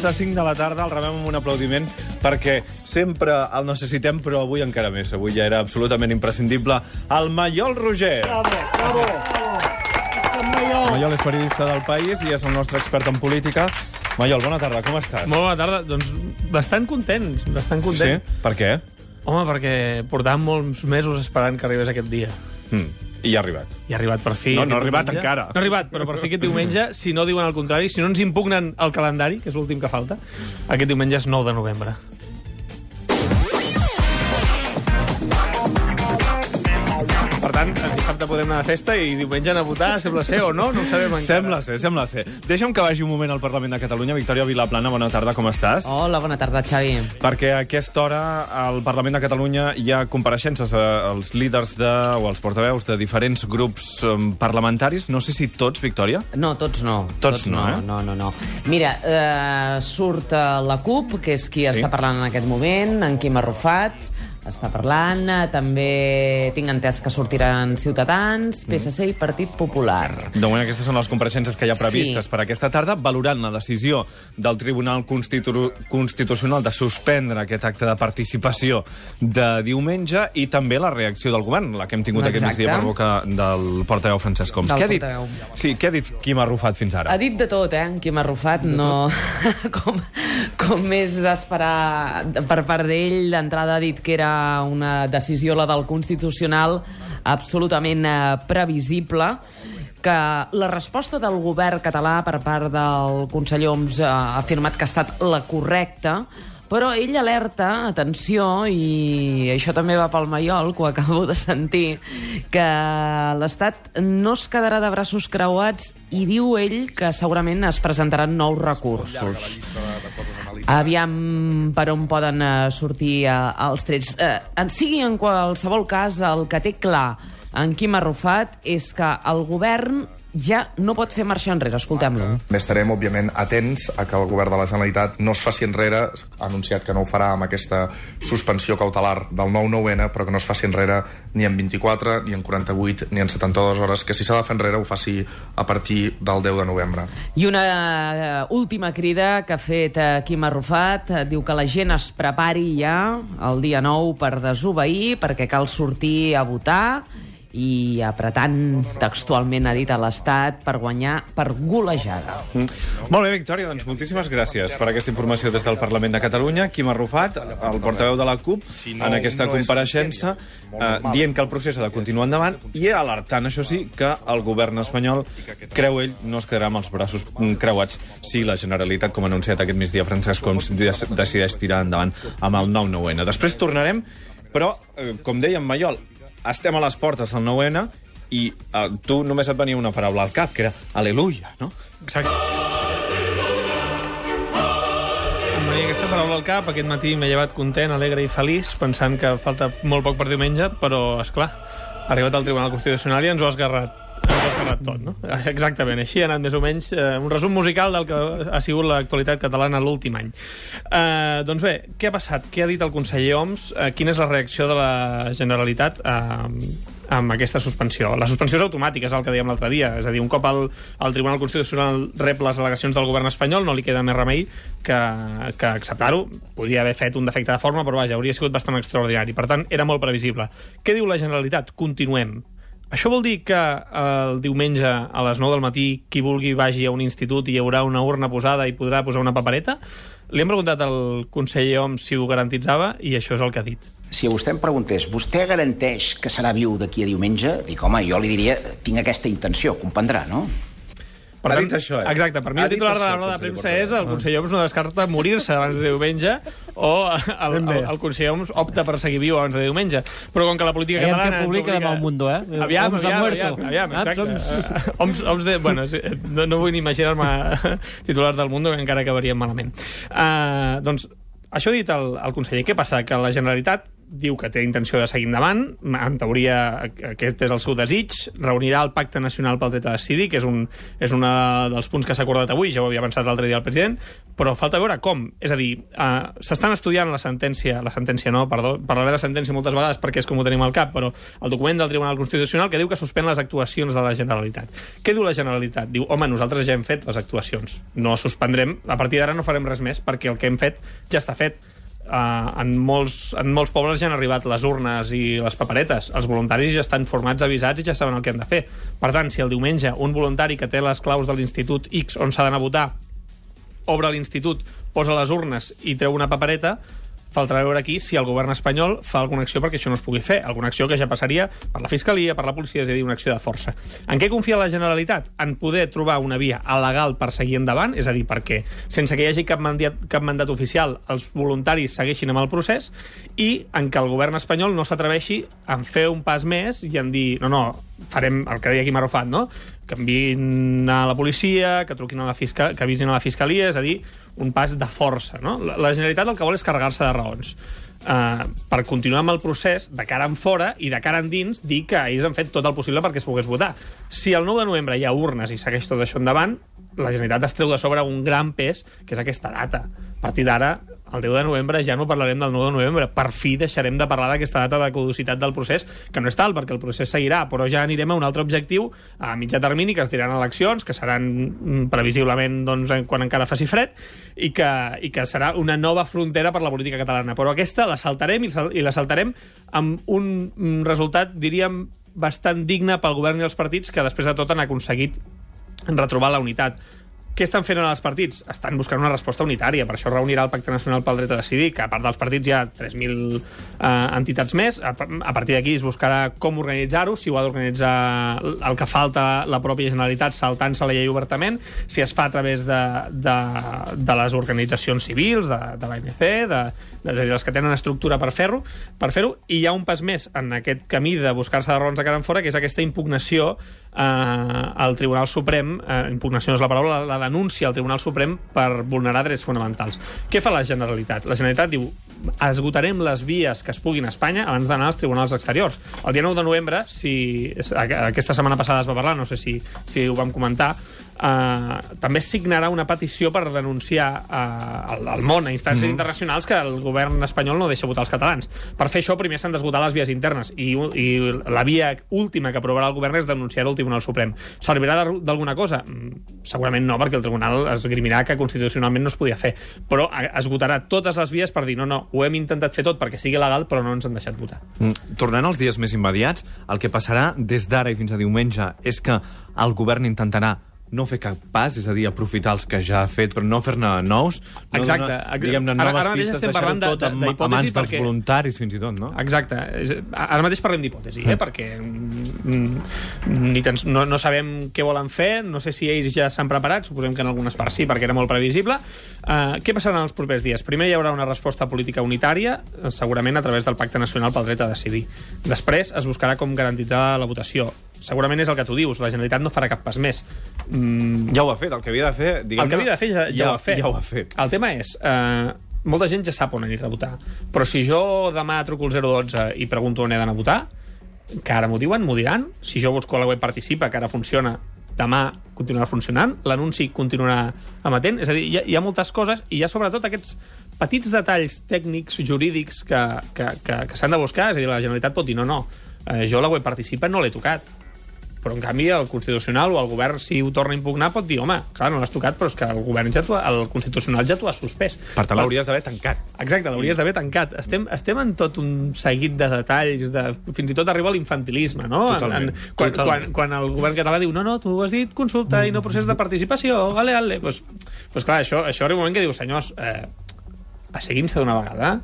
quart de cinc de la tarda, el rebem amb un aplaudiment perquè sempre el necessitem, però avui encara més. Avui ja era absolutament imprescindible el Maiol Roger. Bravo, bravo. El Maiol és periodista del País i és el nostre expert en política. Maiol, bona tarda, com estàs? Molt bona tarda. Doncs bastant content, bastant Sí? content. Per què? Home, perquè portàvem molts mesos esperant que arribés aquest dia. Mm. I ha arribat. I ha arribat per fi. No, no ha arribat diumenge. encara. No ha arribat, però per fi aquest diumenge, si no diuen el contrari, si no ens impugnen el calendari, que és l'últim que falta, aquest diumenge és 9 de novembre. Tant, el dissabte podem anar de festa i diumenge anar a votar, sembla ser, o no? No ho sabem encara. Sembla ser, sembla ser. Deixa'm que vagi un moment al Parlament de Catalunya. Victòria Vilaplana, bona tarda, com estàs? Hola, bona tarda, Xavi. Perquè a aquesta hora al Parlament de Catalunya hi ha compareixences dels líders de, o els portaveus de diferents grups um, parlamentaris. No sé si tots, Victòria? No, tots no. Tots no, eh? No, no, no. Mira, eh, surt eh, la CUP, que és qui Sí. està parlant en aquest moment, en Quim Arrufat, està parlant, eh, també tinc entès que sortiran Ciutadans, Mm. PSC i Partit Popular. De moment, aquestes són les compareixences que hi ha previstes Sí. per aquesta tarda, valorant la decisió del Tribunal Constitu Constitucional de suspendre aquest acte de participació de diumenge i també la reacció del govern, la que hem tingut aquest Exacte. migdia per boca del portaveu Francesc Homs. Del Què ha dit? portaveu. Sí, què ha dit Quim Arrufat fins ara? Ha dit de tot, eh, Quim Arrufat, no... com, com és d'esperar per part d'ell, d'entrada ha dit que era una decisió, la del Constitucional, absolutament eh, previsible, que la resposta del govern català per part del conseller Homs eh, ha afirmat que ha estat la correcta, però ell alerta, atenció, i això també va pel Maiol, que ho acabo de sentir, que l'Estat no es quedarà de braços creuats i diu ell que segurament es presentaran nous recursos. Aviam per on poden eh, sortir eh, els trets. Eh, en sigui en qualsevol cas, el que té clar en Quim Arrufat és que el govern ja no pot fer marxa enrere. Escoltem-lo. Estarem, òbviament, atents a que el govern de la Generalitat no es faci enrere, ha anunciat que no ho farà amb aquesta suspensió cautelar del 9-9N, però que no es faci enrere ni en 24, ni en 48, ni en 72 hores, que si s'ha de fer enrere ho faci a partir del 10 de novembre. I una eh, última crida que ha fet eh, Quim Arrufat. Eh, diu que la gent es prepari ja el dia 9 per desobeir, perquè cal sortir a votar i apretant textualment ha dit a l'Estat per guanyar per golejada. Mm. Molt bé, Victòria, doncs moltíssimes gràcies per aquesta informació des del Parlament de Catalunya. Quim Arrufat, el portaveu de la CUP, en aquesta compareixença, eh, dient que el procés ha de continuar endavant i alertant, això sí, que el govern espanyol, creu ell, no es quedarà amb els braços creuats si la Generalitat, com ha anunciat aquest migdia Francesc Homs, decideix tirar endavant amb el 9-9N. Després tornarem, però, eh, com deia en Mayol, estem a les portes del 9-N i eh, tu només et venia una paraula al cap, que era aleluia, no? Exacte. Em venia aquesta paraula al cap, aquest matí m'he llevat content, alegre i feliç, pensant que falta molt poc per diumenge, però, és clar, ha arribat al Tribunal Constitucional i ens ho ha esgarrat ha esgarrat tot, no? Exactament, així ha anat més o menys eh, un resum musical del que ha sigut l'actualitat catalana l'últim any. Eh, doncs bé, què ha passat? Què ha dit el conseller Homs? Eh, quina és la reacció de la Generalitat eh, amb aquesta suspensió. La suspensió és automàtica, és el que dèiem l'altre dia. És a dir, un cop el, el Tribunal Constitucional rep les al·legacions del govern espanyol, no li queda més remei que, que acceptar-ho. Podria haver fet un defecte de forma, però vaja, hauria sigut bastant extraordinari. Per tant, era molt previsible. Què diu la Generalitat? Continuem. Això vol dir que el diumenge a les 9 del matí qui vulgui vagi a un institut i hi haurà una urna posada i podrà posar una papereta? Li hem preguntat al conseller Homs si ho garantitzava i això és el que ha dit. Si vostè em preguntés, vostè garanteix que serà viu d'aquí a diumenge? Dic, home, jo li diria, tinc aquesta intenció, comprendrà, no? Ha dit això, eh? Exacte, per mi Ha el titular de la roda de premsa és el conseller Homs no descarta morir-se abans de diumenge o el, el, el conseller Homs opta per seguir viu abans de diumenge. Però com que la política Aviam catalana... ens publica demà el Mundo, eh? Aviam, Homs aviam, aviam, aviam, Saps? exacte. Eh, Homs, Homs de... Bueno, sí, no, no vull ni imaginar-me titulars del Mundo que encara acabarien malament. Uh, doncs, això ha dit el, el conseller. Què passa? Que la Generalitat diu que té intenció de seguir endavant, en teoria aquest és el seu desig, reunirà el Pacte Nacional pel Dret a Decidir, que és un és un dels punts que s'ha acordat avui, ja ho havia pensat l'altre dia el president, però falta veure com. És a dir, uh, s'estan estudiant la sentència, la sentència no, perdó, parlaré de sentència moltes vegades perquè és com ho tenim al cap, però el document del Tribunal Constitucional que diu que suspèn les actuacions de la Generalitat. Què diu la Generalitat? Diu, home, nosaltres ja hem fet les actuacions, no suspendrem, a partir d'ara no farem res més perquè el que hem fet ja està fet Uh, en, molts, en molts pobles ja han arribat les urnes i les paperetes. Els voluntaris ja estan formats, avisats i ja saben el que han de fer. Per tant, si el diumenge un voluntari que té les claus de l'institut X on s'ha d'anar a votar obre l'institut, posa les urnes i treu una papereta, faltarà veure aquí si el govern espanyol fa alguna acció perquè això no es pugui fer. Alguna acció que ja passaria per la Fiscalia, per la policia, és a dir, una acció de força. En què confia la Generalitat? En poder trobar una via legal per seguir endavant, és a dir, perquè sense que hi hagi cap mandat, cap mandat oficial els voluntaris segueixin amb el procés i en què el govern espanyol no s'atreveixi en fer un pas més i en dir, no, no, farem el que deia aquí no? que enviïn a la policia, que truquin a la fiscal, que avisin a la fiscalia, és a dir, un pas de força. No? La, Generalitat el que vol és carregar-se de raons. Uh, per continuar amb el procés, de cara en fora i de cara en dins, dir que ells han fet tot el possible perquè es pogués votar. Si el 9 de novembre hi ha urnes i segueix tot això endavant, la Generalitat es treu de sobre un gran pes, que és aquesta data. A partir d'ara, el 10 de novembre ja no parlarem del 9 de novembre. Per fi deixarem de parlar d'aquesta data de caducitat del procés, que no és tal, perquè el procés seguirà, però ja anirem a un altre objectiu a mitjà termini, que es diran eleccions, que seran mm, previsiblement doncs, quan encara faci fred, i que, i que serà una nova frontera per la política catalana. Però aquesta la saltarem i, i la saltarem amb un mm, resultat, diríem, bastant digne pel govern i els partits que després de tot han aconseguit retrobar la unitat què estan fent en els partits? Estan buscant una resposta unitària, per això reunirà el Pacte Nacional pel Dret a Decidir, que a part dels partits hi ha 3.000 eh, entitats més. A, a partir d'aquí es buscarà com organitzar-ho, si ho ha d'organitzar el que falta la pròpia Generalitat saltant-se la llei obertament, si es fa a través de, de, de les organitzacions civils, de, de l'ANC, de, de, de les que tenen estructura per fer-ho, per fer-ho, i hi ha un pas més en aquest camí de buscar-se de raons de cara en fora, que és aquesta impugnació eh, al Tribunal Suprem, eh, impugnació no és la paraula, la, la denúncia al Tribunal Suprem per vulnerar drets fonamentals. Què fa la Generalitat? La Generalitat diu esgotarem les vies que es puguin a Espanya abans d'anar als tribunals exteriors. El dia 9 de novembre, si aquesta setmana passada es va parlar, no sé si, si ho vam comentar, eh, també signarà una petició per denunciar eh, al, al món, a instàncies mm -hmm. internacionals, que el govern espanyol no deixa votar els catalans. Per fer això, primer s'han d'esgotar les vies internes, i, i la via última que aprovarà el govern és denunciar al Tribunal Suprem. Servirà d'alguna cosa? Mm, segurament no, perquè el Tribunal esgrimirà que constitucionalment no es podia fer, però esgotarà totes les vies per dir no, no, ho hem intentat fer tot perquè sigui legal, però no ens han deixat votar. Mm, tornant als dies més immediats, el que passarà des d'ara i fins a diumenge és que el govern intentarà no fer cap pas, és a dir, aprofitar els que ja ha fet, però no fer-ne nous. No Exacte. Donar, diguem-ne, noves ara, ara pistes, deixar-ho tot a, a mans dels voluntaris, fins i tot, no? Exacte. Ara mateix parlem d'hipòtesi, eh? Mm. perquè mm, ni tan, no, no sabem què volen fer, no sé si ells ja s'han preparat, suposem que en algunes parts sí, perquè era molt previsible. Uh, què passarà en els propers dies? Primer hi haurà una resposta política unitària, segurament a través del Pacte Nacional pel Dret a Decidir. Després es buscarà com garantitzar la votació segurament és el que tu dius, la Generalitat no farà cap pas més. Mm. Ja ho ha fet, el que havia de fer... El que havia de fer ja, ja, ja, ho ha fet. Ja ho ha fet. El tema és... Eh, molta gent ja sap on anirà a votar, però si jo demà truco el 012 i pregunto on he d'anar a votar, que ara m'ho diuen, m'ho diran, si jo busco a la web Participa, que ara funciona, demà continuarà funcionant, l'anunci continuarà amatent, és a dir, hi ha, hi ha moltes coses i hi ha sobretot aquests petits detalls tècnics, jurídics que, que, que, que s'han de buscar, és a dir, la Generalitat pot dir no, no, eh, jo la web Participa no l'he tocat, però en canvi el Constitucional o el govern si ho torna a impugnar pot dir, home, clar, no l'has tocat però és que el govern ja el Constitucional ja t'ho ha suspès. Per tant, l'hauries d'haver tancat. Exacte, l'hauries d'haver tancat. Estem, estem en tot un seguit de detalls, de, fins i tot arriba a l'infantilisme, no? Totalment. En, en, quan, Totalment. quan, quan el govern català diu, no, no, tu has dit consulta i no procés de participació, ale, ale, pues, pues clar, això, això arriba un moment que diu, senyors, eh, asseguin-se d'una vegada,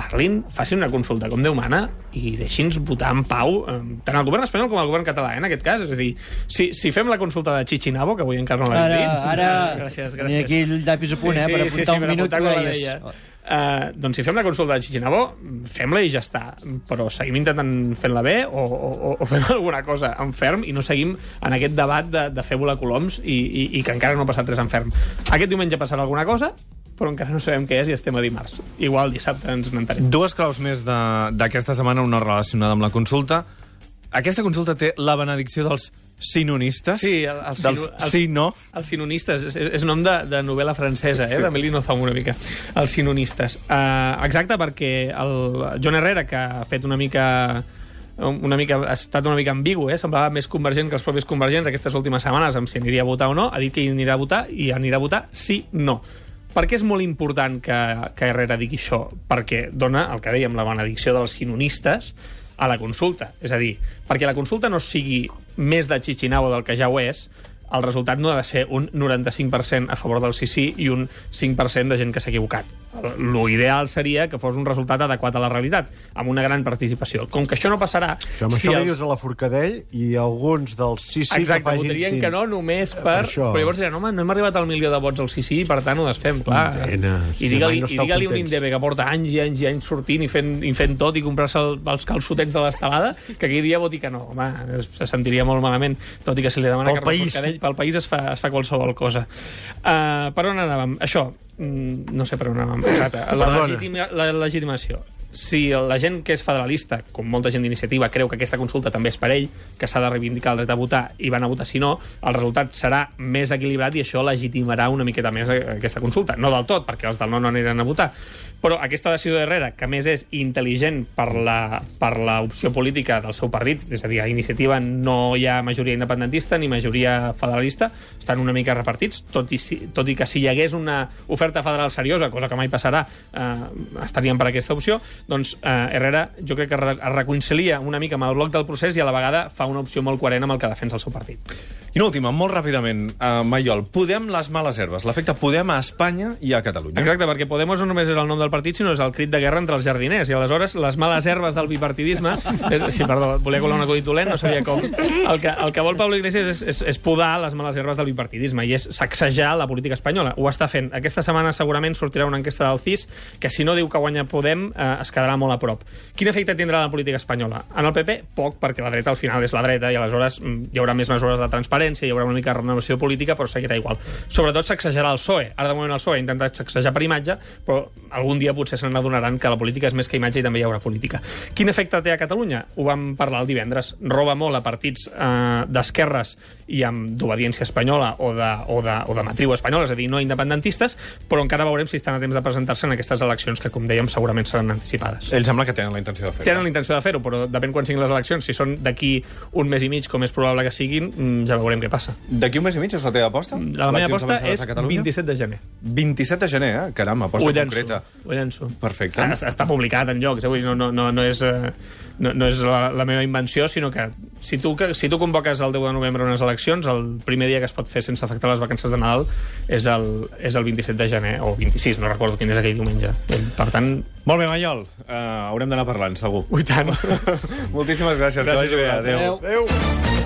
parlin, facin una consulta com Déu mana i deixin-nos votar en pau eh, tant el govern espanyol com el govern català, eh, en aquest cas. És a dir, si, si fem la consulta de Chichinabo, que avui encara no l'hem dit... Ara, gràcies, gràcies. aquí el llapis a punt, eh, per apuntar sí, sí, un minut que deies... Uh, doncs si fem la consulta de Chichinabo, fem-la i ja està. Però seguim intentant fer-la bé o, o, o fem alguna cosa en ferm i no seguim en aquest debat de, de fer volar coloms i, i, i que encara no ha passat res en ferm. Aquest diumenge passarà alguna cosa, però encara no sabem què és i estem a dimarts. Igual dissabte ens n'entenem. Dues claus més de- d'aquesta setmana, una relacionada amb la consulta. Aquesta consulta té la benedicció dels sinonistes, Sí, el, el, dels sino- el, sí-no. Els sinonistes, és, és nom de, de novel·la francesa, eh? Sí. Sí. d'Amélie Nothomb una mica. Els sinonistes. Uh, exacte, perquè el John Herrera, que ha fet una mica una mica, ha estat una mica ambigu, eh? semblava més convergent que els propis convergents aquestes últimes setmanes amb si aniria a votar o no, ha dit que hi anirà a votar i anirà a votar sí, no. Per què és molt important que, que Herrera digui això? Perquè dona, el que dèiem, la benedicció dels sinonistes a la consulta. És a dir, perquè la consulta no sigui més de xixinau del que ja ho és, el resultat no ha de ser un 95% a favor del sí sí i un 5% de gent que s'ha equivocat. L'ideal seria que fos un resultat adequat a la realitat, amb una gran participació. Com que això no passarà... Això, amb si això els- dius a la Forcadell i alguns dels sí sí Exacte, que facin votarien sí. que no només per... Per això. Però llavors diran, home, no hem arribat al milió de vots al sí sí, per tant ho desfem, clar. Nena, I digue-li no digue un. Indebe que porta anys i anys i anys sortint i fent, i fent tot i comprar-se el, els calçotets de l'estelada, que aquell dia voti que no. Home, se sentiria molt malament, tot i que si li demana Pel Carme país. Forcadell, pel país es fa, es fa qualsevol cosa. Uh, per on anàvem? Això, mm, no sé per on anàvem. Exacte, la, Perdona. legitima, la legitimació. Si la gent que és federalista, com molta gent d'iniciativa, creu que aquesta consulta també és per ell, que s'ha de reivindicar el dret a votar i van a votar si no, el resultat serà més equilibrat i això legitimarà una miqueta més aquesta consulta. No del tot, perquè els del no no aniran a votar. Però aquesta decisió d'Herrera, que més és intel·ligent per la, per l'opció política del seu partit, és a dir, a Iniciativa no hi ha majoria independentista ni majoria federalista, estan una mica repartits, tot i, si, tot i que si hi hagués una oferta federal seriosa, cosa que mai passarà, eh, estaríem per aquesta opció, doncs eh, Herrera jo crec que es reconcilia una mica amb el bloc del procés i a la vegada fa una opció molt coherent amb el que defensa el seu partit. I una última, molt ràpidament, uh, Maiol. Podem les males herbes. L'efecte Podem a Espanya i a Catalunya. Exacte, perquè Podemos no només és el nom del partit, sinó és el crit de guerra entre els jardiners. I aleshores, les males herbes del bipartidisme... És, sí, perdó, volia colar un acudit dolent, no sabia com. El que, el que vol Pablo Iglesias és, és, és podar les males herbes del bipartidisme i és sacsejar la política espanyola. Ho està fent. Aquesta setmana segurament sortirà una enquesta del CIS que si no diu que guanya Podem eh, es quedarà molt a prop. Quin efecte tindrà la política espanyola? En el PP, poc, perquè la dreta al final és la dreta i aleshores mm, hi haurà més mesures de transparència, hi haurà una mica de renovació política, però seguirà igual. Sobretot sacsejarà el PSOE. Ara de moment el PSOE ha intentat sacsejar per imatge, però algun dia potser se n'adonaran que la política és més que imatge i també hi haurà política. Quin efecte té a Catalunya? Ho vam parlar el divendres. Roba molt a partits eh, d'esquerres i amb d'obediència espanyola o de, o, de, o de matriu espanyola, és a dir, no independentistes, però encara veurem si estan a temps de presentar-se en aquestes eleccions que, com dèiem, segurament seran anticipades. Ells sembla que tenen la intenció de fer-ho. Tenen la intenció de fer-ho, però depèn quan siguin les eleccions. Si són d'aquí un mes i mig, com és probable que siguin, mm, ja veurem què passa. D'aquí un mes i mig és la teva aposta? La meva Eleccions aposta és a Catalunya? 27 de gener. 27 de gener, eh? Caram, aposta Ho llenço, concreta. ho llenço. Perfecte. Està, està publicat en llocs, eh? Vull dir, no, no, no, no és, eh, no, no és la, la meva invenció, sinó que si tu, que si tu convoques el 10 de novembre unes eleccions, el primer dia que es pot fer sense afectar les vacances de Nadal és el, és el 27 de gener, o 26, no recordo quin és aquell diumenge. Per tant, Molt bé, Maiol. Uh, haurem d'anar parlant, segur. ui tant. Moltíssimes gràcies. Gràcies que vagi bé. a vosaltres. Adéu. Adéu.